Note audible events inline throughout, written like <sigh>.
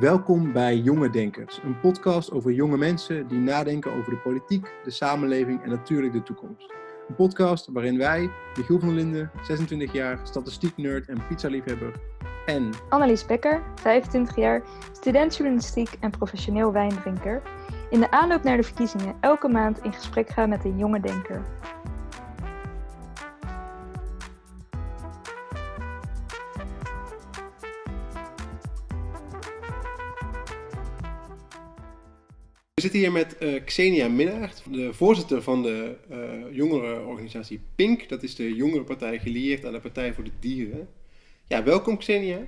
Welkom bij Jonge Denkers, een podcast over jonge mensen die nadenken over de politiek, de samenleving en natuurlijk de toekomst. Een podcast waarin wij, Michiel van Linden, 26 jaar, statistiek-nerd en pizza-liefhebber, en Annelies Becker, 25 jaar, student journalistiek en professioneel wijndrinker, in de aanloop naar de verkiezingen elke maand in gesprek gaan met een jonge denker. Zitten hier met eh, Xenia Minnaert, de voorzitter van de uh, jongerenorganisatie PINK. Dat is de jongerenpartij gelieerd aan de Partij voor de Dieren. Ja, welkom Xenia.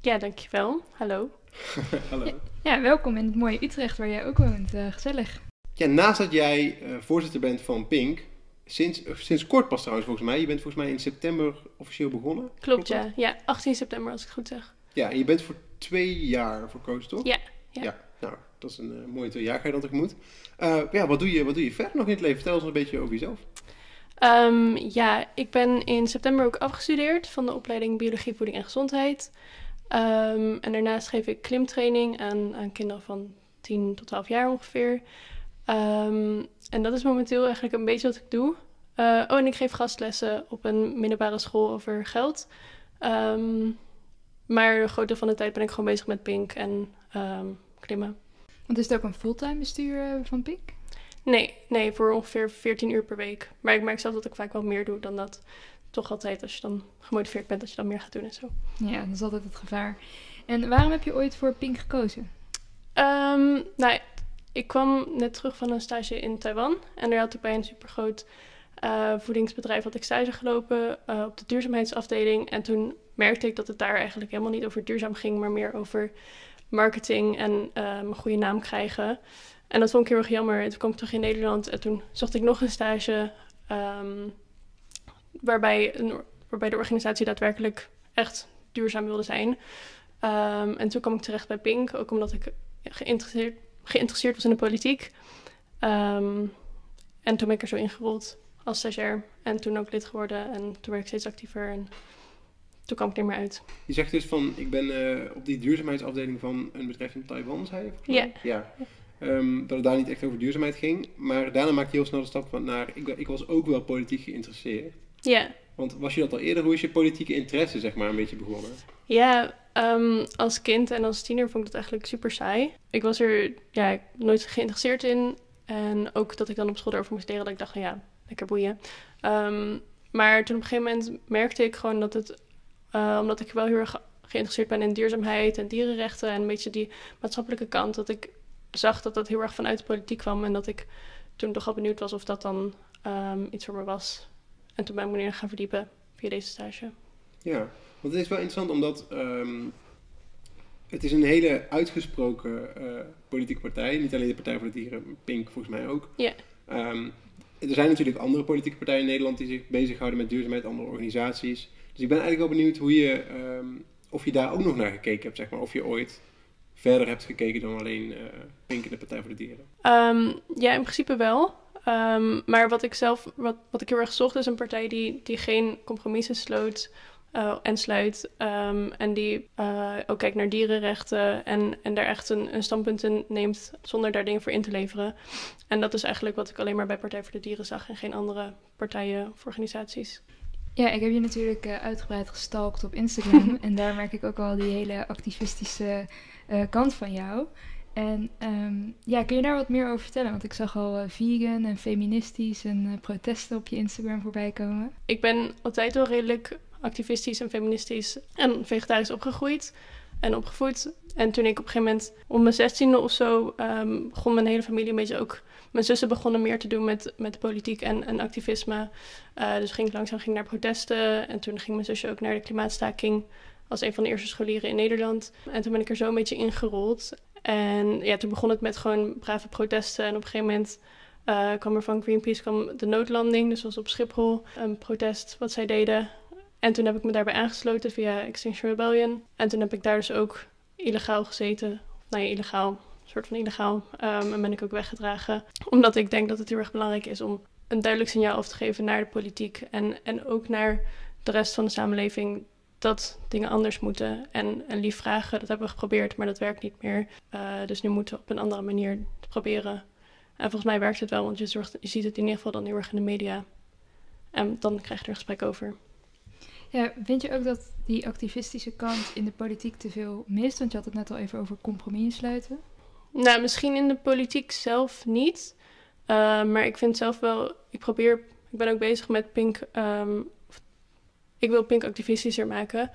Ja, dankjewel. Hallo. <laughs> Hallo. Ja, ja, welkom in het mooie Utrecht waar jij ook woont. Uh, gezellig. Ja, naast dat jij voorzitter bent van PINK, sinds, sinds kort pas trouwens volgens mij. Je bent volgens mij in september officieel begonnen. Klopt, ja. Ja, 18 september als ik het goed zeg. Ja, en je bent voor twee jaar verkozen, toch? Ja. Ja. ja. Nou, dat is een uh, mooie twee jaar dan tegemoet. Uh, ja, wat doe, je, wat doe je verder nog in het leven? Vertel ons een beetje over jezelf. Um, ja, ik ben in september ook afgestudeerd van de opleiding Biologie, Voeding en Gezondheid. Um, en daarnaast geef ik klimtraining aan, aan kinderen van 10 tot 12 jaar ongeveer. Um, en dat is momenteel eigenlijk een beetje wat ik doe. Uh, oh, en ik geef gastlessen op een middelbare school over geld. maar een groot deel van de tijd ben ik gewoon bezig met Pink en klimmen. Want is het ook een fulltime bestuur van Pink? Nee, nee, voor ongeveer 14 uur per week. Maar ik merk zelf dat ik vaak wel meer doe dan dat. Toch altijd als je dan gemotiveerd bent, dat je dan meer gaat doen en zo. Ja, dat is altijd het gevaar. En waarom heb je ooit voor Pink gekozen? Um, nou, ik kwam net terug van een stage in Taiwan. En daar had ik bij een supergroot uh, voedingsbedrijf had ik stage gelopen uh, op de duurzaamheidsafdeling. En toen merkte ik dat het daar eigenlijk helemaal niet over duurzaam ging, maar meer over marketing en um, een goede naam krijgen. En dat vond ik heel erg jammer. En toen kwam ik terug in Nederland en toen zocht ik nog een stage um, waarbij, een, waarbij de organisatie daadwerkelijk echt duurzaam wilde zijn. Um, en toen kwam ik terecht bij Pink, ook omdat ik geïnteresseerd, geïnteresseerd was in de politiek. En toen ben ik er zo ingerold als stagiair. En toen ook lid geworden en toen werd ik steeds actiever. En toen kwam ik er meer uit. Je zegt dus van, ik ben uh, op die duurzaamheidsafdeling van een bedrijf in Taiwan, zei je? Ja. Ja. Um, dat het daar niet echt over duurzaamheid ging. Maar daarna maakte je heel snel de stap van naar, ik, ik was ook wel politiek geïnteresseerd. Ja. Want was je dat al eerder? Hoe is je politieke interesse, zeg maar, een beetje begonnen? Ja, um, als kind en als tiener vond ik dat eigenlijk super saai. Ik was er ja, nooit geïnteresseerd in. En ook dat ik dan op school erover moest leren, dat ik dacht, nou ja, lekker boeien. Um, maar toen op een gegeven moment merkte ik gewoon dat het uh, omdat ik wel heel erg geïnteresseerd ben in duurzaamheid en dierenrechten en een beetje die maatschappelijke kant, dat ik zag dat dat heel erg vanuit de politiek kwam en dat ik toen toch al benieuwd was of dat dan um, iets voor me was. En toen ben ik me gaan verdiepen via deze stage. Ja, want het is wel interessant omdat um, het is een hele uitgesproken uh, politieke partij. Niet alleen de Partij voor de Dieren, Pink volgens mij ook. Ja. Um, er zijn natuurlijk andere politieke partijen in Nederland die zich bezighouden met duurzaamheid, andere organisaties. Dus ik ben eigenlijk wel benieuwd hoe je, um, of je daar ook nog naar gekeken hebt, zeg maar. Of je ooit verder hebt gekeken dan alleen uh, Pink en de Partij voor de Dieren. Um, ja, in principe wel. Um, maar wat ik zelf, wat, wat ik heel erg zocht, is een partij die, die geen compromissen sloot uh, en sluit. En die uh, ook kijkt naar dierenrechten en, en daar echt een, een standpunt in neemt zonder daar dingen voor in te leveren. En dat is eigenlijk wat ik alleen maar bij Partij voor de Dieren zag en geen andere partijen of organisaties. Ja, ik heb je natuurlijk uh, uitgebreid gestalkt op Instagram. <laughs> en daar merk ik ook al die hele activistische uh, kant van jou. En um, ja, kun je daar wat meer over vertellen? Want ik zag al uh, vegan en feministisch en protesten op je Instagram voorbij komen. Ik ben altijd wel redelijk activistisch en feministisch en vegetarisch opgegroeid en opgevoed. En toen ik op een gegeven moment om mijn zestiende of zo um, begon mijn hele familie een beetje ook mijn zussen begonnen meer te doen met, met politiek en, en activisme. Uh, dus ging ik langzaam ging naar protesten. En toen ging mijn zusje ook naar de klimaatstaking als een van de eerste scholieren in Nederland. En toen ben ik er zo een beetje ingerold. En ja, toen begon het met gewoon brave protesten. En op een gegeven moment uh, kwam er van Greenpeace kwam de noodlanding. Dus was op Schiphol een protest wat zij deden. En toen heb ik me daarbij aangesloten via Extinction Rebellion. En toen heb ik daar dus ook illegaal gezeten. Nou ja, illegaal soort van illegaal. Um, en ben ik ook weggedragen. Omdat ik denk dat het heel erg belangrijk is om een duidelijk signaal af te geven naar de politiek. En, en ook naar de rest van de samenleving. dat dingen anders moeten. En, en lief vragen, dat hebben we geprobeerd, maar dat werkt niet meer. Uh, dus nu moeten we op een andere manier proberen. En volgens mij werkt het wel, want je, zorgt, je ziet het in ieder geval dan heel erg in de media. En dan krijg je er gesprek over. Ja, vind je ook dat die activistische kant in de politiek te veel mist? Want je had het net al even over compromis sluiten. Nou, misschien in de politiek zelf niet. Uh, maar ik vind zelf wel, ik probeer, ik ben ook bezig met Pink. Um, ik wil Pink activistischer maken.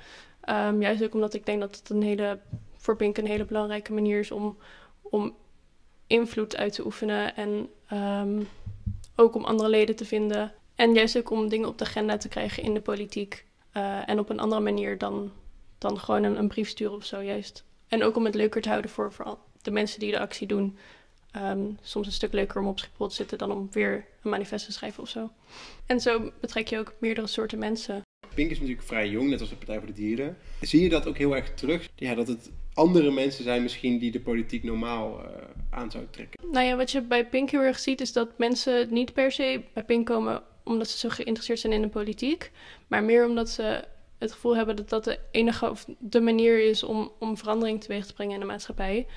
Um, juist ook omdat ik denk dat het een hele, voor Pink een hele belangrijke manier is om, om invloed uit te oefenen. En um, ook om andere leden te vinden. En juist ook om dingen op de agenda te krijgen in de politiek. Uh, en op een andere manier dan, dan gewoon een, een, brief sturen of zo, juist. En ook om het leuker te houden voor, voor de mensen die de actie doen. Um, soms een stuk leuker om op Schiphol te zitten dan om weer een manifest te schrijven of zo. En zo betrek je ook meerdere soorten mensen. Pink is natuurlijk vrij jong, net als de Partij voor de Dieren. Zie je dat ook heel erg terug? Ja, dat het andere mensen zijn misschien die de politiek normaal uh, aan zou trekken. Nou ja, wat je bij Pink heel erg ziet is dat mensen niet per se bij Pink komen omdat ze zo geïnteresseerd zijn in de politiek, maar meer omdat ze het gevoel hebben dat dat de enige of de manier is om, om verandering teweeg te brengen in de maatschappij.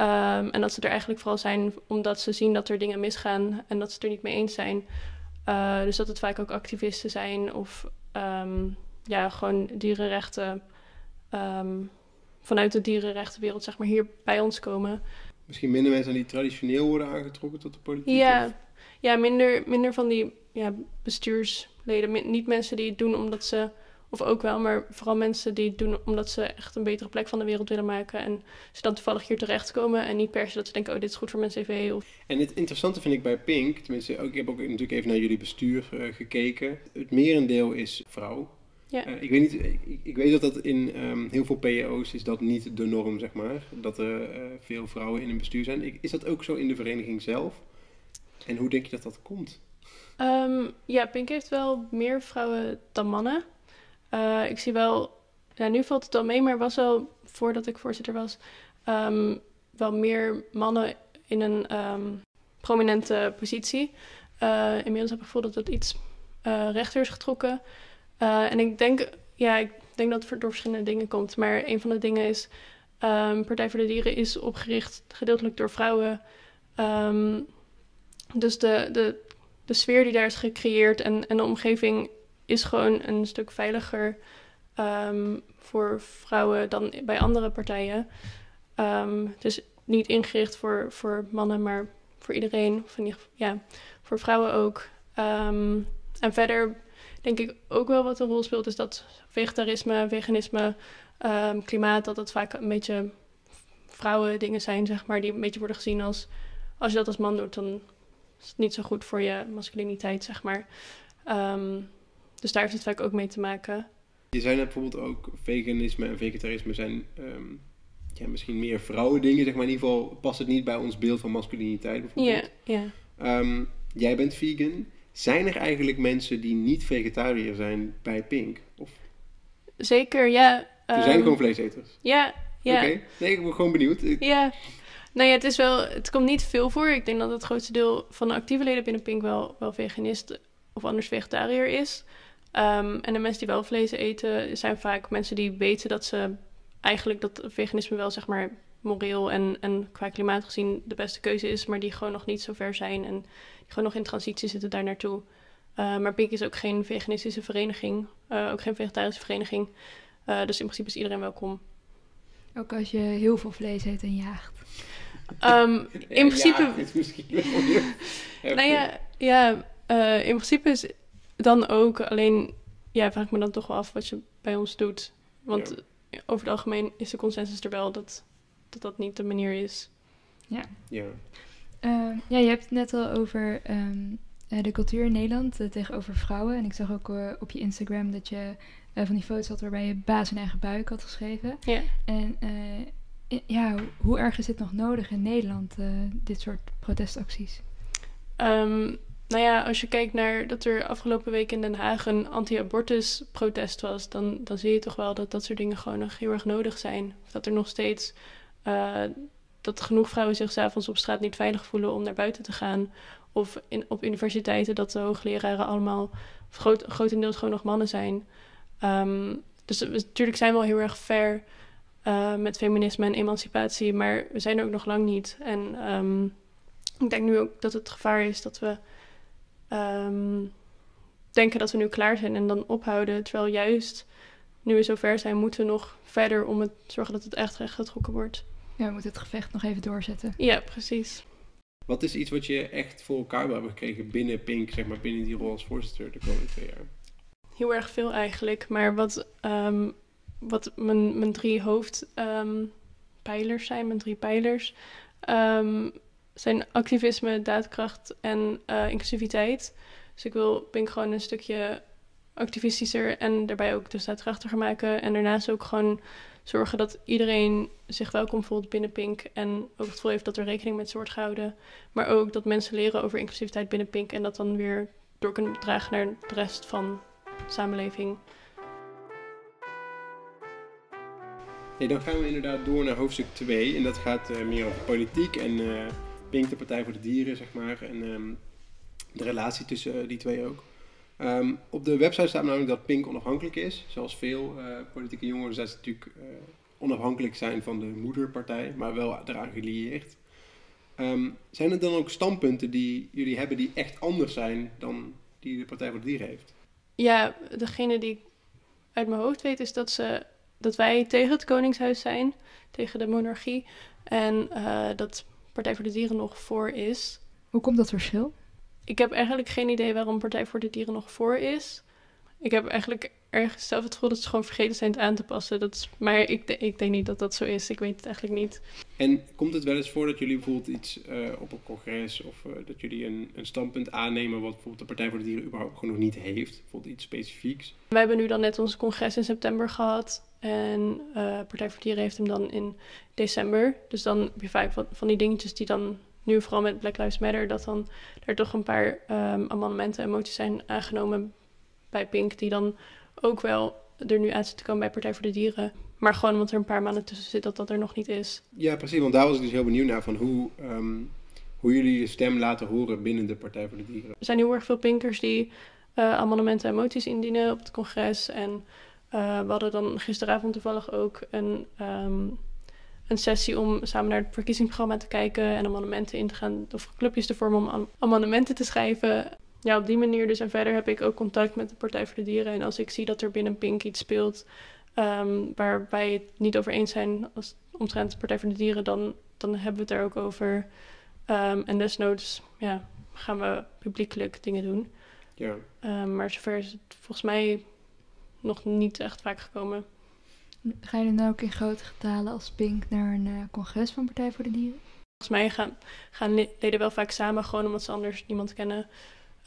Um, en dat ze er eigenlijk vooral zijn omdat ze zien dat er dingen misgaan en dat ze het er niet mee eens zijn. Uh, dus dat het vaak ook activisten zijn of um, ja, gewoon dierenrechten um, vanuit de dierenrechtenwereld zeg maar hier bij ons komen. Misschien minder mensen die traditioneel worden aangetrokken tot de politiek? Ja, ja minder, minder van die ja, bestuursleden. Niet mensen die het doen omdat ze, of ook wel, maar vooral mensen die het doen omdat ze echt een betere plek van de wereld willen maken. En ze dan toevallig hier terechtkomen en niet per se dat ze denken, oh, dit is goed voor mijn cv. Of... En het interessante vind ik bij Pink, tenminste, ook, ik heb ook natuurlijk even naar jullie bestuur uh, gekeken. Het merendeel is vrouw. Ja. Uh, ik, weet niet, ik, ik, weet dat dat in um, heel veel PO's is dat niet de norm, zeg maar. Dat er uh, veel vrouwen in een bestuur zijn. Ik, is dat ook zo in de vereniging zelf? En hoe denk je dat dat komt? Um, ja, Pink heeft wel meer vrouwen dan mannen. Uh, ik zie wel, ja, nu valt het wel mee, maar was wel, voordat ik voorzitter was, um, wel meer mannen in een um, prominente positie. Uh, inmiddels heb ik gevoel dat het iets uh, rechter is getrokken. En ik denk, ja, ik denk dat het door verschillende dingen komt. Maar een van de dingen is, um, Partij voor de Dieren is opgericht gedeeltelijk door vrouwen. Dus de, de, de sfeer die daar is gecreëerd en, en de omgeving is gewoon een stuk veiliger um, voor vrouwen dan bij andere partijen. Um, dus niet ingericht voor, voor mannen, maar voor iedereen. Of ja, voor vrouwen ook. Um, en verder denk ik ook wel wat een rol speelt, is dat vegetarisme, veganisme, klimaat, dat dat vaak een beetje vrouwen dingen zijn, zeg maar, die een beetje worden gezien als als je dat als man doet, dan is het niet zo goed voor je masculiniteit, zeg maar. Dus daar heeft het vaak ook mee te maken. Je zei net bijvoorbeeld ook, veganisme en vegetarisme zijn um, ja, misschien meer vrouwendingen, zeg maar. In ieder geval past het niet bij ons beeld van masculiniteit bijvoorbeeld. Ja, ja. Um, jij bent vegan. Zijn er eigenlijk mensen die niet vegetariër zijn bij Pink? Of? Zeker, ja. Er zijn gewoon vleeseters? Ja, ja. Oké, nee, ik ben gewoon benieuwd. Ja, nou ja, het is wel, het komt niet veel voor. Ik denk dat het grootste deel van de actieve leden binnen Pink wel, wel veganist of anders vegetariër is. Um, en de mensen die wel vlees eten, zijn vaak mensen die weten dat ze eigenlijk dat veganisme wel zeg maar moreel en, en qua klimaat gezien de beste keuze is, maar die gewoon nog niet zo ver zijn en die gewoon nog in transitie zitten daar naartoe. Uh, maar Pink is ook geen veganistische vereniging, uh, ook geen vegetarische vereniging. Uh, dus in principe is iedereen welkom. Ook als je heel veel vlees eet en jaagt. Um, in <laughs> principe. Ja, is misschien wel <laughs> nou ja, ja uh, in principe is dan ook alleen. Ja, vraag ik me dan toch wel af wat je bij ons doet. Want ja. over het algemeen is de consensus er wel dat dat, dat niet de manier is. Ja. Ja, uh, ja je hebt het net al over um, uh, de cultuur in Nederland tegenover vrouwen. En ik zag ook op je Instagram dat je van die foto's had waarbij je baas in eigen buik had geschreven. Ja. En ja, hoe erg is dit nog nodig in Nederland, uh, dit soort protestacties? Um, nou ja, als je kijkt naar dat er afgelopen week in Den Haag een anti-abortus protest was, dan, dan zie je toch wel dat dat soort dingen gewoon nog heel erg nodig zijn. Of dat er nog steeds uh, dat genoeg vrouwen zich s'avonds op straat niet veilig voelen om naar buiten te gaan. Of in, op universiteiten dat de hoogleraren allemaal groot, grotendeels gewoon nog mannen zijn. Um, Dus natuurlijk zijn we al heel erg ver eh, met feminisme en emancipatie, maar we zijn er ook nog lang niet. En ehm, ik denk nu ook dat het gevaar is dat we ehm, denken dat we nu klaar zijn en dan ophouden. Terwijl juist nu we zo ver zijn, moeten we nog verder om het zorgen dat het echt rechtgetrokken wordt. Ja, we moeten het gevecht nog even doorzetten. Ja, precies. Wat is iets wat je echt voor elkaar wil hebben gekregen binnen Pink, zeg maar binnen die rol als voorzitter de komende twee jaar? Heel erg veel eigenlijk. Maar wat, ehm, wat mijn, mijn drie hoofdpijlers zijn, mijn drie pijlers, ehm, zijn activisme, daadkracht en eh, inclusiviteit. Dus ik wil Pink gewoon een stukje activistischer en daarbij ook dus daadkrachtiger maken. En daarnaast ook gewoon zorgen dat iedereen zich welkom voelt binnen Pink. En ook het gevoel heeft dat er rekening met ze wordt gehouden. Maar ook dat mensen leren over inclusiviteit binnen Pink. En dat dan weer door kunnen dragen naar de rest van de samenleving. Nee, dan gaan we inderdaad door naar hoofdstuk 2. En dat gaat eh, meer over politiek en eh, Pink, de Partij voor de Dieren, zeg maar. En ehm, de relatie tussen eh, die twee ook. Ehm, op de website staat namelijk dat Pink onafhankelijk is. Zoals veel eh, politieke jongeren zijn ze natuurlijk eh, onafhankelijk zijn van de moederpartij, maar wel eraan gelieerd. Ehm, zijn er dan ook standpunten die jullie hebben die echt anders zijn dan die de Partij voor de Dieren heeft? Ja, degene die ik uit mijn hoofd weet is dat, ze, dat wij tegen het Koningshuis zijn, tegen de monarchie. En eh, dat Partij voor de Dieren nog voor is. Hoe komt dat verschil? Ik heb eigenlijk geen idee waarom Partij voor de Dieren nog voor is. Ik heb eigenlijk ergens zelf het gevoel dat ze gewoon vergeten zijn het aan te passen. Dat is, maar ik, ik denk niet dat dat zo is. Ik weet het eigenlijk niet. En komt het wel eens voor dat jullie bijvoorbeeld iets eh, op een congres of eh, dat jullie een, een standpunt aannemen wat bijvoorbeeld de Partij voor de Dieren überhaupt gewoon nog niet heeft? Bijvoorbeeld iets specifieks? Wij hebben nu dan net ons congres in september gehad. En eh, Partij voor de Dieren heeft hem dan in december. Dus dan heb je vaak van, van die dingetjes die dan nu vooral met Black Lives Matter... dat dan er toch een paar ehm, amendementen en moties zijn aangenomen bij Pink... die dan ook wel er nu uit zitten komen bij Partij voor de Dieren. Maar gewoon omdat er een paar maanden tussen zit dat dat er nog niet is. Ja, precies. Want daar was ik dus heel benieuwd naar van hoe, ehm, hoe jullie je stem laten horen binnen de Partij voor de Dieren. Er zijn heel erg veel pinkers die eh, amendementen en moties indienen op het congres. En eh, we hadden dan gisteravond toevallig ook een, ehm, een sessie om samen naar het verkiezingsprogramma te kijken en amendementen in te gaan, of clubjes te vormen om am- amendementen te schrijven. Ja, op die manier dus. En verder heb ik ook contact met de Partij voor de Dieren. En als ik zie dat er binnen Pink iets speelt ehm, waar wij het niet over eens zijn als omtrent de Partij voor de Dieren, dan, dan hebben we het er ook over. Ehm, en desnoods ja, gaan we publiekelijk dingen doen. Ja. Ehm, maar zover is het volgens mij nog niet echt vaak gekomen. Gaan jullie nou ook in grote getalen als Pink naar een eh, congres van Partij voor de Dieren? Volgens mij gaan, gaan leden wel vaak samen, gewoon omdat ze anders niemand kennen.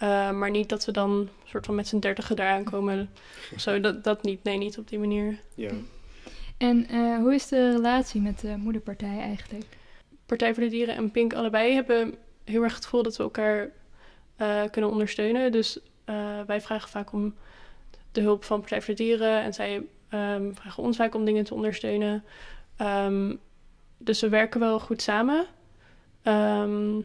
Eh, maar niet dat we dan soort van met z'n dertigen daar aankomen. of zo, dat, dat niet. Nee, niet op die manier. ja. En eh, hoe is de relatie met de moederpartij eigenlijk? Partij voor de Dieren en Pink allebei hebben heel erg het gevoel dat we elkaar eh, kunnen ondersteunen. Dus eh, wij vragen vaak om de hulp van Partij voor de Dieren en zij ehm, vragen ons vaak om dingen te ondersteunen. Ehm, dus we werken wel goed samen. Ehm,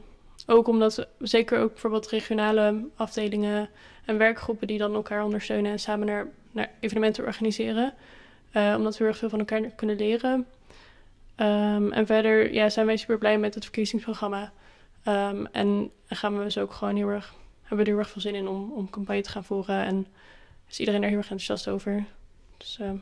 ook omdat we, zeker ook bijvoorbeeld regionale afdelingen en werkgroepen die dan elkaar ondersteunen en samen naar, naar evenementen organiseren. Eh, omdat we heel erg veel van elkaar kunnen leren. Ehm, en verder ja, zijn wij super blij met het verkiezingsprogramma. Ehm, en gaan we dus ook gewoon heel erg, hebben we er heel erg veel zin in om, om campagne te gaan voeren. En is iedereen daar heel erg enthousiast over. Dus ehm,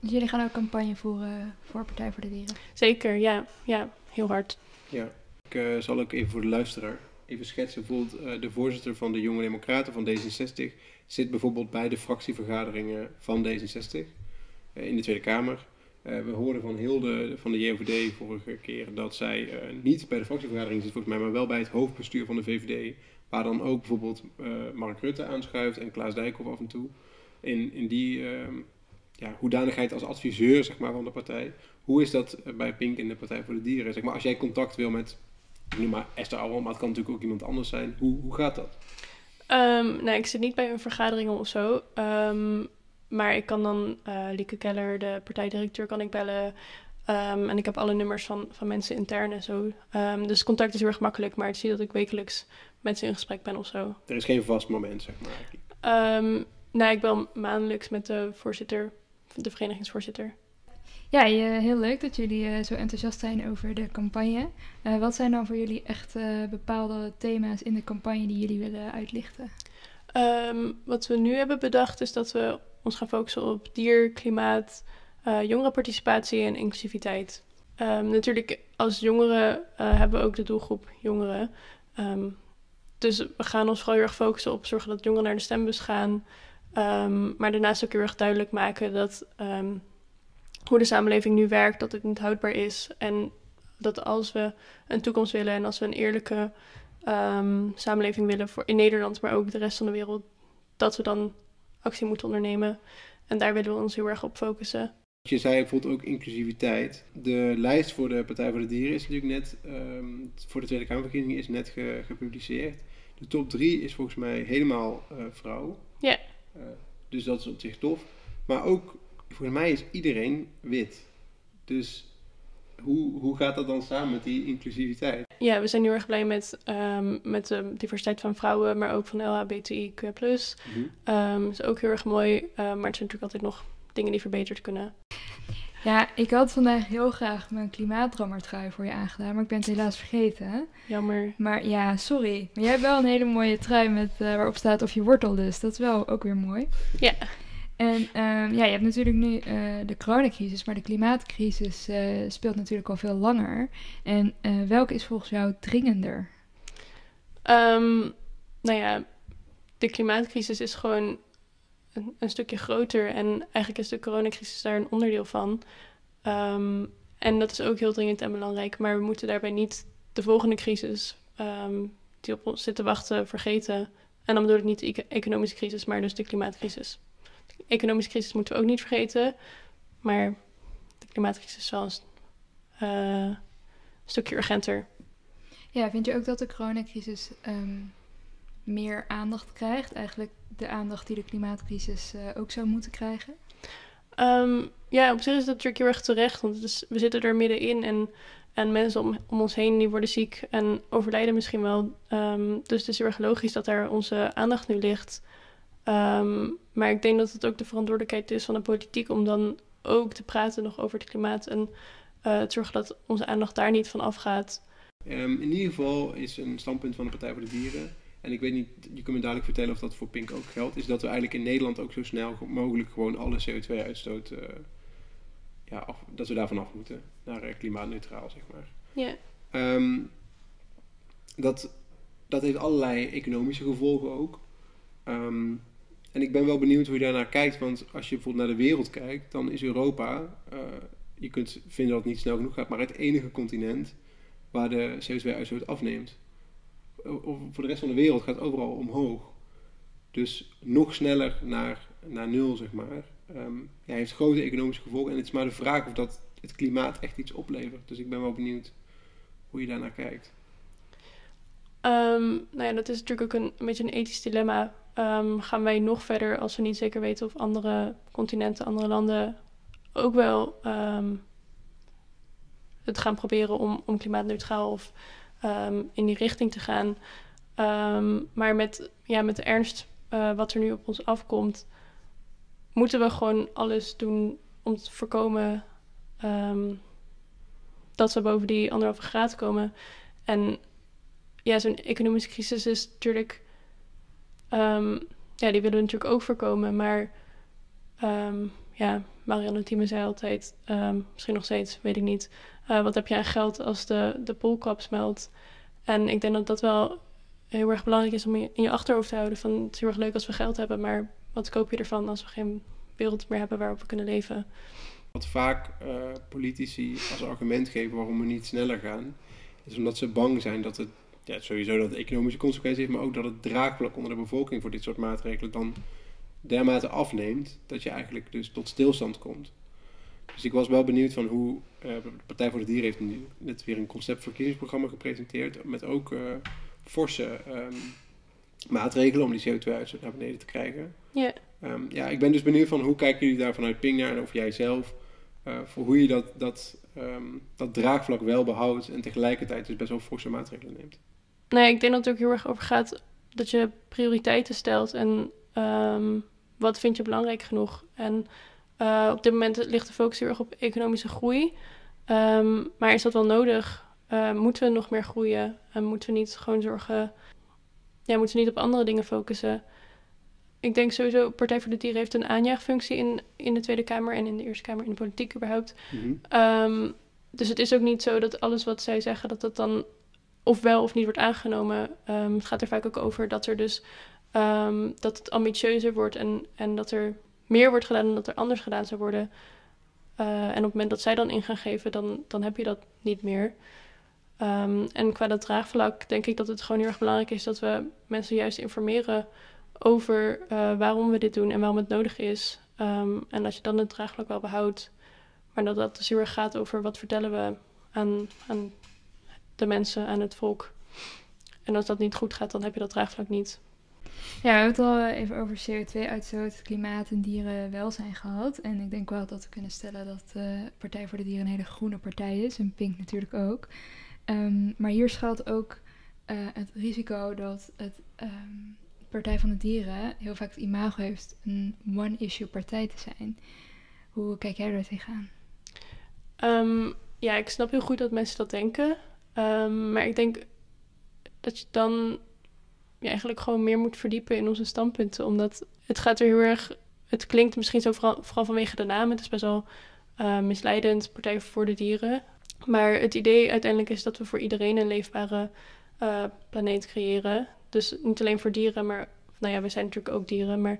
Dus jullie gaan ook campagne voeren voor Partij voor de Dieren? zeker, ja, ja, heel hard. ja. Ik eh, zal ook even voor de luisteraar even schetsen. Bijvoorbeeld eh, de voorzitter van de Jonge Democraten van D66 zit bijvoorbeeld bij de fractievergaderingen van D66 eh, in de Tweede Kamer. We hoorden van Hilde van de JOVD vorige keer dat zij niet bij de fractievergadering zit, volgens mij, maar wel bij het hoofdbestuur van de VVD. Waar dan ook bijvoorbeeld Mark Rutte aanschuift en Klaas Dijkhoff af en toe. In, in die ehm, ja, hoedanigheid als adviseur zeg maar, van de partij. Hoe is dat bij Pink in de Partij voor de Dieren? Zeg maar, als jij contact wil met, ik noem maar Esther maar het kan natuurlijk ook iemand anders zijn. Hoe, hoe gaat dat? Ehm, nou, ik zit niet bij een vergadering of zo. Ehm, maar ik kan dan eh, Lieke Keller, de partijdirecteur, kan ik bellen. Ehm, en ik heb alle nummers van, van mensen intern en zo. Dus contact is heel erg makkelijk. Maar het zie dat ik wekelijks met ze in gesprek ben of zo. Er is geen vast moment, zeg maar. Ehm, nou, ik bel maandelijks met de voorzitter, de verenigingsvoorzitter. Ja, je- heel leuk dat jullie eh, zo enthousiast zijn over de campagne. Eh, wat zijn dan voor jullie echt eh, bepaalde thema's in de campagne die jullie willen uitlichten? Ehm, wat we nu hebben bedacht is dat we ons gaan focussen op dier, klimaat, eh jongerenparticipatie en inclusiviteit. Ehm, natuurlijk, als jongeren eh, hebben we ook de doelgroep jongeren. Ehm, dus we gaan ons vooral heel erg focussen op zorgen dat jongeren naar de stembus gaan. Maar daarnaast ook heel erg duidelijk maken dat hoe de samenleving nu werkt, dat het niet houdbaar is. En dat als we een toekomst willen en als we een eerlijke ehm, samenleving willen voor in Nederland, maar ook de rest van de wereld, dat we dan actie moeten ondernemen. En daar willen we ons heel erg op focussen. Je zei bijvoorbeeld ook inclusiviteit. De lijst voor de Partij voor de Dieren is natuurlijk net, ehm, voor de Tweede Kamerverkiezingen is net ge- gepubliceerd. De top drie is volgens mij helemaal eh vrouw. Ja. Eh, dus dat is op zich tof. Maar ook, volgens mij is iedereen wit. Dus hoe, hoe gaat dat dan samen met die inclusiviteit? Ja, we zijn heel erg blij met, ehm, met de diversiteit van vrouwen, maar ook van LHBTIQ+. Ehm dat is ook heel erg mooi, eh, maar er zijn natuurlijk altijd nog dingen die verbeterd kunnen. Ja, ik had vandaag heel graag mijn klimaatdrammertrui voor je aangedaan, maar ik ben het helaas vergeten. Jammer. Maar ja, sorry. Maar jij hebt wel een hele mooie trui met, eh, waarop staat of je wortel lust. Dat is wel ook weer mooi. Ja. En ehm, ja, je hebt natuurlijk nu eh, de coronacrisis, maar de klimaatcrisis eh, speelt natuurlijk al veel langer. En eh, welke is volgens jou dringender? Ehm, nou ja, de klimaatcrisis is gewoon een, een stukje groter en eigenlijk is de coronacrisis daar een onderdeel van. Ehm, en dat is ook heel dringend en belangrijk, maar we moeten daarbij niet de volgende crisis die op ons zit te wachten vergeten. En dan bedoel ik niet de eco- economische crisis, maar dus de klimaatcrisis. De economische crisis moeten we ook niet vergeten, maar de klimaatcrisis is wel een, eh, stukje urgenter. Ja, vind je ook dat de coronacrisis ehm, meer aandacht krijgt? Eigenlijk de aandacht die de klimaatcrisis eh, ook zou moeten krijgen? Ehm, ja, op zich is dat natuurlijk heel erg terecht, want het is, we zitten er middenin en, en mensen om, om ons heen die worden ziek en overlijden misschien wel. Ehm, dus het is heel erg logisch dat daar onze aandacht nu ligt. Ehm, maar ik denk dat het ook de verantwoordelijkheid is van de politiek om dan ook te praten nog over het klimaat en eh, te zorgen dat onze aandacht daar niet van afgaat. Ehm, in ieder geval is een standpunt van de Partij voor de Dieren, en ik weet niet, je kunt me dadelijk vertellen of dat voor Pink ook geldt, is dat we eigenlijk in Nederland ook zo snel mogelijk gewoon alle CO2-uitstoot, eh, ja, af, dat we daarvan af moeten, naar eh, klimaatneutraal, zeg maar. Ja, Ehm, dat, dat heeft allerlei economische gevolgen ook. En ik ben wel benieuwd hoe je daarnaar kijkt, want als je bijvoorbeeld naar de wereld kijkt, dan is Europa, eh, je kunt vinden dat het niet snel genoeg gaat, maar het enige continent waar de CO2-uitstoot afneemt. O- o- voor de rest van de wereld gaat overal omhoog. Dus nog sneller naar, naar nul, zeg maar. Ehm ja, heeft grote economische gevolgen. En het is maar de vraag of dat het klimaat echt iets oplevert. Dus ik ben wel benieuwd hoe je daarnaar kijkt. Ehm, nou ja, dat is natuurlijk ook een beetje een ethisch dilemma. Ehm, gaan wij nog verder als we niet zeker weten of andere continenten, andere landen ook wel ehm, het gaan proberen om, om klimaatneutraal of ehm, in die richting te gaan. Maar met, ja, met de ernst eh, wat er nu op ons afkomt, moeten we gewoon alles doen om te voorkomen dat we boven die anderhalve graad komen. En ja, zo'n economische crisis is natuurlijk. Ehm, ja, die willen we natuurlijk ook voorkomen. Maar ehm, ja, Marianne Thieme zei altijd, ehm, misschien nog steeds, weet ik niet. eh, wat heb je aan geld als de, de poolkap smelt? En ik denk dat dat wel heel erg belangrijk is om in je achterhoofd te houden. Van, het is heel erg leuk als we geld hebben, maar wat koop je ervan als we geen wereld meer hebben waarop we kunnen leven? Wat vaak eh, politici als argument geven waarom we niet sneller gaan, is omdat ze bang zijn dat het ja, sowieso dat het economische consequenties heeft, maar ook dat het draagvlak onder de bevolking voor dit soort maatregelen dan dermate afneemt dat je eigenlijk dus tot stilstand komt. Dus ik was wel benieuwd van hoe eh, de Partij voor de Dieren heeft nu net weer een conceptverkiezingsprogramma gepresenteerd met ook eh, forse ehm, maatregelen om die CO2-uitstoot naar beneden te krijgen. Ja. Ehm, ja, ik ben dus benieuwd van hoe kijken jullie daar vanuit Ping naar en of jij zelf, eh, voor hoe je dat, dat, ehm, dat draagvlak wel behoudt en tegelijkertijd dus best wel forse maatregelen neemt. Nee, ik denk dat het ook heel erg over gaat dat je prioriteiten stelt. En ehm, wat vind je belangrijk genoeg? En uh, op dit moment ligt de focus heel erg op economische groei. Um, maar is dat wel nodig? Uh, moeten we nog meer groeien? En moeten we niet gewoon zorgen... Ja, moeten we niet op andere dingen focussen? Ik denk sowieso, Partij voor de Dieren heeft een aanjaagfunctie in, in de Tweede Kamer en in de Eerste Kamer in de politiek überhaupt. Mm -hmm. um, dus het is ook niet zo dat alles wat zij zeggen, dat dat dan of wel of niet wordt aangenomen. Um, het gaat er vaak ook over dat er dus um, dat het ambitieuzer wordt en, en dat er meer wordt gedaan dan dat er anders gedaan zou worden. Uh, en op het moment dat zij dan in gaan geven, dan, dan heb je dat niet meer. Um, en qua dat draagvlak denk ik dat het gewoon heel erg belangrijk is dat we mensen juist informeren over uh, waarom we dit doen en waarom het nodig is. En dat je dan het draagvlak wel behoudt. Maar dat dat dus heel erg gaat over wat vertellen we aan, aan de mensen, aan het volk. En als dat niet goed gaat, dan heb je dat draagvlak niet. Ja, we hebben het al even over CO2-uitstoot, klimaat en dierenwelzijn gehad. En ik denk wel dat we kunnen stellen dat de Partij voor de Dieren een hele groene partij is. En Pink natuurlijk ook. Um, maar hier schuilt ook uh, het risico dat het um, Partij van de Dieren heel vaak het imago heeft een one-issue partij te zijn. Hoe kijk jij daar tegenaan? Um, ja, ik snap heel goed dat mensen dat denken. Maar ik denk dat je dan eigenlijk gewoon meer moet verdiepen in onze standpunten. Omdat het gaat er heel erg. Het klinkt misschien zo vooral, vooral vanwege de naam. Het is best wel uh, misleidend, Partij voor de Dieren. Maar het idee uiteindelijk is dat we voor iedereen een leefbare uh, planeet creëren. Dus niet alleen voor dieren, maar. Nou ja, we zijn natuurlijk ook dieren, maar.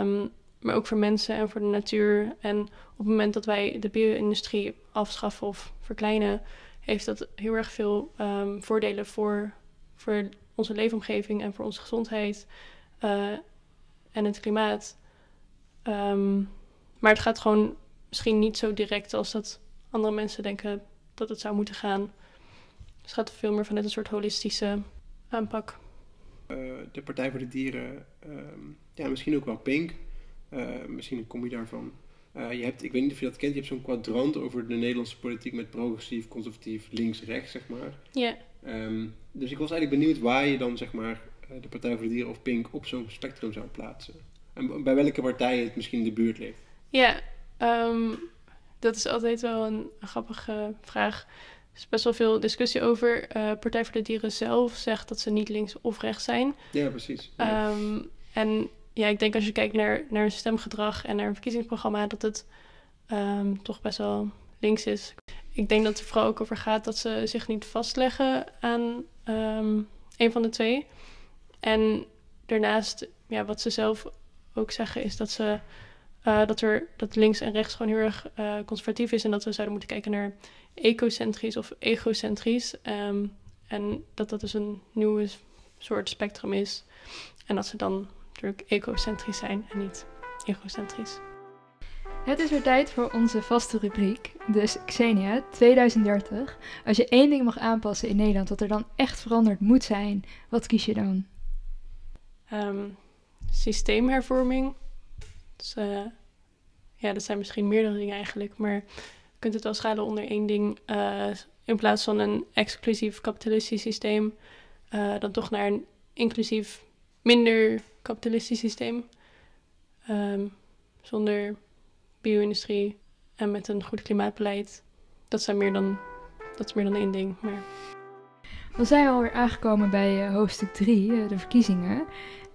Um, maar ook voor mensen en voor de natuur. En op het moment dat wij de bio-industrie afschaffen of verkleinen, heeft dat heel erg veel um, voordelen voor, voor onze leefomgeving en voor onze gezondheid uh, en het klimaat. Um, maar het gaat gewoon misschien niet zo direct als dat andere mensen denken dat het zou moeten gaan. het gaat veel meer vanuit een soort holistische aanpak. Uh, de Partij voor de Dieren, uh, ja, misschien ook wel Pink. Uh, misschien kom je daarvan. Je hebt, ik weet niet of je dat kent, je hebt zo'n kwadrant over de Nederlandse politiek met progressief, conservatief, links-rechts, zeg maar. Ja. Um, dus ik was eigenlijk benieuwd waar je dan zeg maar de Partij voor de Dieren of Pink op zo'n spectrum zou plaatsen. En bij welke partij het misschien in de buurt ligt. Ja, um, dat is altijd wel een, grappige vraag. Er is best wel veel discussie over. Uh, Partij voor de Dieren zelf zegt dat ze niet links of rechts zijn. Ja, precies. Ja. Um, en ja, ik denk als je kijkt naar, naar hun stemgedrag en naar een verkiezingsprogramma, dat het um, toch best wel links is. Ik denk dat het er vooral ook over gaat dat ze zich niet vastleggen aan um, een van de twee. En daarnaast, ja, wat ze zelf ook zeggen, is dat ze uh, dat er dat links en rechts gewoon heel erg uh, conservatief is en dat we zouden moeten kijken naar ecocentrisch of egocentrisch. Um, en dat dat dus een nieuwe soort spectrum is. En dat ze dan natuurlijk ecocentrisch zijn en niet egocentrisch. Het is weer tijd voor onze vaste rubriek. Dus Xenia, 2030. Als je één ding mag aanpassen in Nederland dat er dan echt veranderd moet zijn, wat kies je dan? Um, systeemhervorming. Dus, uh, ja, dat zijn misschien meerdere dingen eigenlijk, maar je kunt het wel schalen onder één ding. Uh, in plaats van een exclusief kapitalistisch systeem, uh, dan toch naar een inclusief, minder kapitalistisch systeem. Um, zonder bio-industrie en met een goed klimaatbeleid. Dat, zijn meer dan, dat is meer dan één ding. Maar... We zijn alweer aangekomen bij uh, hoofdstuk 3, uh, de verkiezingen.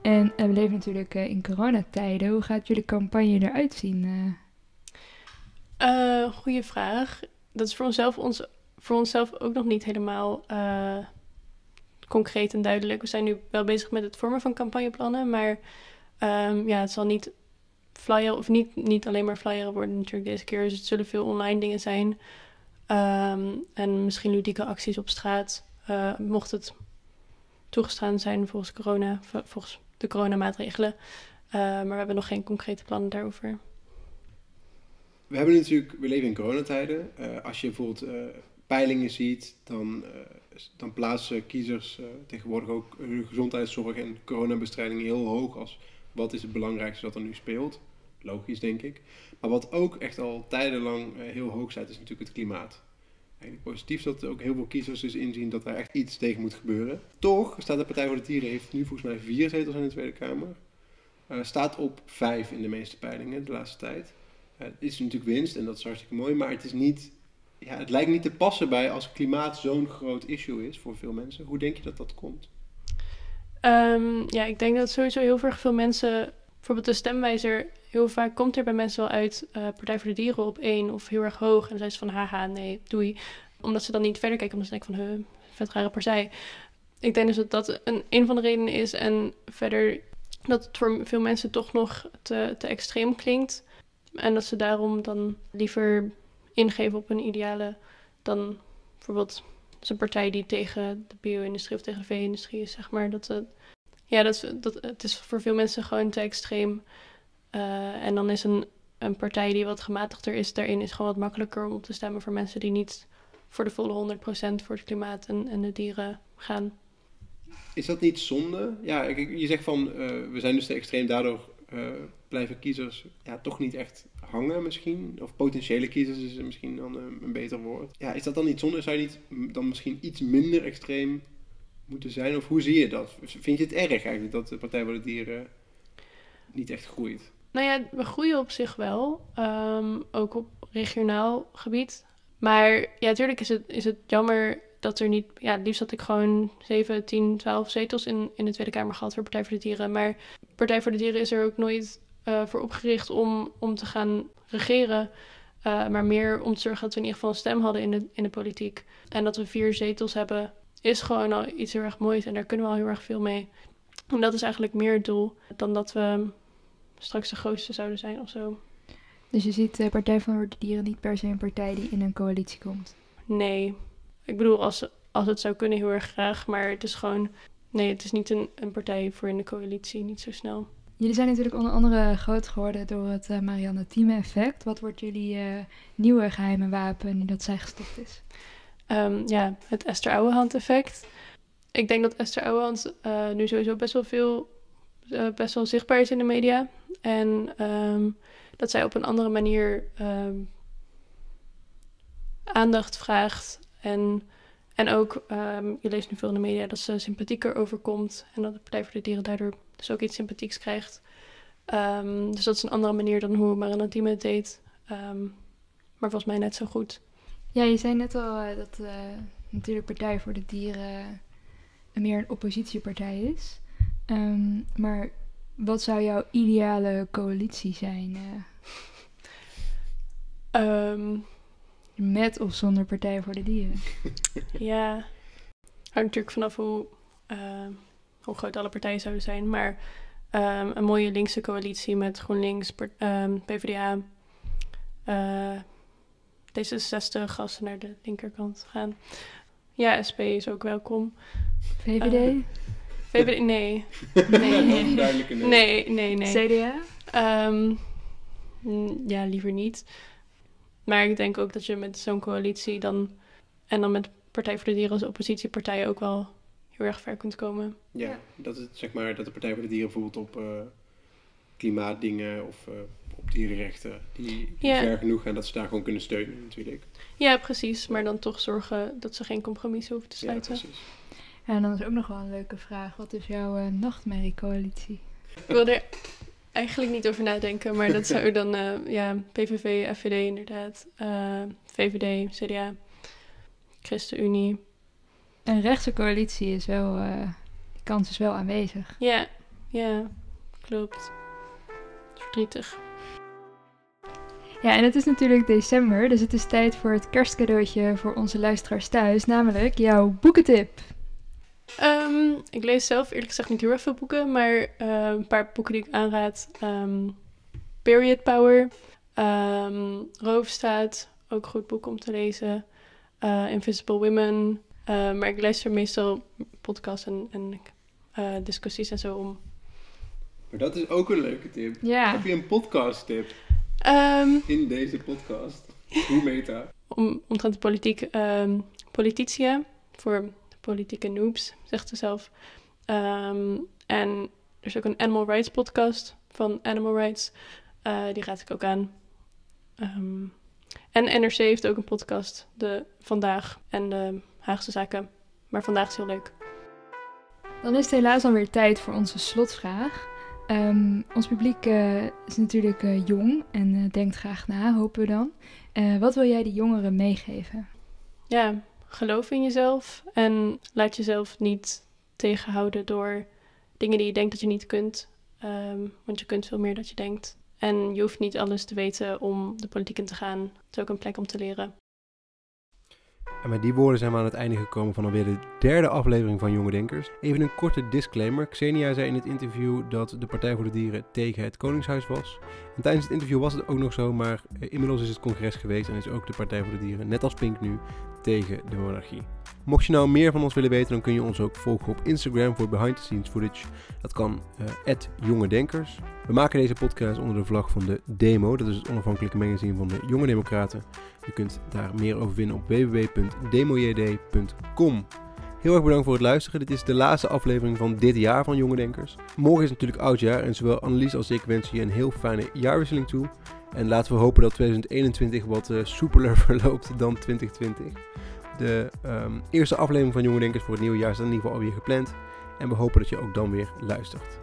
En uh, we leven natuurlijk in coronatijden. Hoe gaat jullie campagne eruit zien? goeie vraag. Dat is voor onszelf, ons, voor onszelf ook nog niet helemaal concreet en duidelijk. We zijn nu wel bezig met het vormen van campagneplannen, maar um, ja, het zal niet flyer, of niet, niet alleen maar flyeren worden natuurlijk deze keer. Dus het zullen veel online dingen zijn. Um, en misschien ludieke acties op straat. Uh, mocht het toegestaan zijn volgens corona, volgens de coronamaatregelen. Uh, maar we hebben nog geen concrete plannen daarover. We hebben natuurlijk, we leven in coronatijden. Uh, als je bijvoorbeeld peilingen ziet, dan, dan plaatsen kiezers tegenwoordig ook hun gezondheidszorg en coronabestrijding heel hoog als wat is het belangrijkste dat er nu speelt. Logisch, denk ik. Maar wat ook echt al tijdenlang uh, heel hoog staat, is natuurlijk het klimaat. Eigenlijk positief dat ook heel veel kiezers dus inzien dat er echt iets tegen moet gebeuren. Toch staat de Partij voor de Dieren, heeft nu volgens mij vier zetels in de Tweede Kamer. Staat op 5 in de meeste peilingen de laatste tijd. Het is natuurlijk winst en dat is hartstikke mooi, maar het is niet ja, het lijkt niet te passen bij als klimaat zo'n groot issue is voor veel mensen. Hoe denk je dat dat komt? Um, ja, ik denk dat sowieso heel veel mensen, bijvoorbeeld de stemwijzer, heel vaak komt er bij mensen wel uit uh, Partij voor de Dieren op één of heel erg hoog. En dan zijn ze van haha, nee, doei. Omdat ze dan niet verder kijken, omdat ze denken van, huh, vet rare partij. Ik denk dus dat dat een, een van de redenen is. En verder dat het voor veel mensen toch nog te, te extreem klinkt. En dat ze daarom dan liever ingeven op een ideale dan bijvoorbeeld een partij die tegen de bio-industrie of tegen de vee-industrie is, zeg maar. Dat, het, ja, dat, het is voor veel mensen gewoon te extreem. Uh, en dan is een, een partij die wat gematigder is, daarin is gewoon wat makkelijker om op te stemmen voor mensen die niet voor de volle 100% voor het klimaat en, de dieren gaan. Is dat niet zonde? Ja, je zegt van uh, we zijn dus te extreem, daardoor uh, blijven kiezers ja, toch niet echt hangen misschien. Of potentiële kiezers is misschien dan een, een beter woord. Ja, is dat dan niet zonde? Zou je niet dan misschien iets minder extreem moeten zijn? Of hoe zie je dat? Vind je het erg eigenlijk dat de Partij voor de Dieren niet echt groeit? Nou ja, we groeien op zich wel. Um, ook op regionaal gebied. Maar ja, natuurlijk is het, is het jammer dat er niet... Ja, het liefst had ik gewoon 7, 10, 12 zetels in, in de Tweede Kamer gehad voor Partij voor de Dieren. Maar Partij voor de Dieren is er ook nooit uh, voor opgericht om, om te gaan regeren. Uh, maar meer om te zorgen dat we in ieder geval een stem hadden in de, in de politiek. En dat we vier zetels hebben, is gewoon al iets heel erg moois. En daar kunnen we al heel erg veel mee. En dat is eigenlijk meer het doel dan dat we straks de grootste zouden zijn of zo. Dus je ziet de Partij van de Dieren niet per se een partij die in een coalitie komt? Nee. Ik bedoel, als, als het zou kunnen, heel erg graag. Maar het is gewoon... Nee, het is niet een, een partij voor in de coalitie, niet zo snel. Jullie zijn natuurlijk onder andere groot geworden door het uh, Marianne Thieme effect. Wat wordt jullie uh, nieuwe geheime wapen nu dat zij gestopt is? Um, ja, het Esther Ouwehand effect. Ik denk dat Esther Ouwehand uh, nu sowieso best wel veel, best wel zichtbaar is in de media. En um, dat zij op een andere manier um, aandacht vraagt. En, en ook, je leest nu veel in de media, dat ze sympathieker overkomt. En dat de Partij voor de Dieren daardoor dus ook iets sympathieks krijgt. Um, dus dat is een andere manier dan hoe Maranatime het deed. Um, maar volgens mij net zo goed. Ja, je zei net al uh, dat uh, natuurlijk Partij voor de Dieren meer een oppositiepartij is. Maar wat zou jouw ideale coalitie zijn? Uh? Met of zonder Partij voor de Dieren? <laughs> ja, hangt natuurlijk vanaf hoe hoe groot alle partijen zouden zijn. Maar um, een mooie linkse coalitie met GroenLinks, um, PvdA, uh, D66, gasten naar de linkerkant gaan. Ja, SP is ook welkom. VVD? Uh, eh, VVD, nee. nee. nee. nee, nee, nee. CDA? Um, ja, liever niet. Maar ik denk ook dat je met zo'n coalitie dan... en dan met Partij voor de Dieren als oppositiepartij ook wel heel erg ver kunt komen. Ja, Dat, het, zeg maar, dat de Partij voor de Dieren bijvoorbeeld op uh, klimaatdingen of uh, op dierenrechten, die, die ja. ver genoeg gaan dat ze daar gewoon kunnen steunen natuurlijk. Ja, precies. Maar dan toch zorgen dat ze geen compromissen hoeven te sluiten. Ja, precies. Ja, en dan is ook nog wel een leuke vraag. Wat is jouw uh, nachtmerriecoalitie? Ik wil er eigenlijk niet over nadenken, maar dat zou <laughs> dan, uh, ja, PVV, FVD inderdaad, uh, VVD, CDA, ChristenUnie, een rechtse coalitie is wel, uh, die kans is wel aanwezig. Ja, ja, klopt. Verdrietig. Ja, en het is natuurlijk december, dus het is tijd voor het kerstcadeautje voor onze luisteraars thuis, namelijk jouw boekentip. Um, ik lees zelf eerlijk gezegd niet heel erg veel boeken, maar uh, een paar boeken die ik aanraad. Um, Period Power, um, Roofstaat, ook een goed boek om te lezen. Uh, Invisible Women, uh, maar ik luister meestal podcasts en, en discussies en zo om. Maar dat is ook een leuke tip. Heb je een podcast tip? In deze podcast. Hoe meta? om, omtrent de politiek. Polititia. Voor politieke noobs, zegt ze zelf. Um, en er is ook een Animal Rights podcast van Animal Rights. Uh, die raad ik ook aan. Um, en NRC heeft ook een podcast, de Vandaag en de Haagse zaken. Maar vandaag is heel leuk. Dan is het helaas alweer tijd voor onze slotvraag. Ehm, ons publiek eh, is natuurlijk eh, jong en eh, denkt graag na, hopen we dan. Eh, wat wil jij de jongeren meegeven? Ja, geloof in jezelf en laat jezelf niet tegenhouden door dingen die je denkt dat je niet kunt. Ehm, want je kunt veel meer dan je denkt. En je hoeft niet alles te weten om de politiek in te gaan. Het is ook een plek om te leren. En met die woorden zijn we aan het einde gekomen van alweer de derde aflevering van Jonge Denkers. Even een korte disclaimer. Xenia zei in het interview dat de Partij voor de Dieren tegen het Koningshuis was. En tijdens het interview was het ook nog zo, maar eh, inmiddels is het congres geweest en is ook de Partij voor de Dieren, net als Pink nu, tegen de monarchie. Mocht je nou meer van ons willen weten, dan kun je ons ook volgen op Instagram voor behind the scenes footage. Dat kan uh, Jonge Denkers. We maken deze podcast onder de vlag van de Demo, dat is het onafhankelijke magazine van de Jonge Democraten. Je kunt daar meer over vinden op www.demojd.com. Heel erg bedankt voor het luisteren. Dit is de laatste aflevering van dit jaar van Jonge Denkers. Morgen is natuurlijk oudjaar en zowel Annelies als ik wensen je een heel fijne jaarwisseling toe. En laten we hopen dat 2021 wat uh, soepeler <laughs> verloopt dan 2020. De um, eerste aflevering van Jonge Denkers voor het nieuwe jaar is in ieder geval alweer gepland. En we hopen dat je ook dan weer luistert.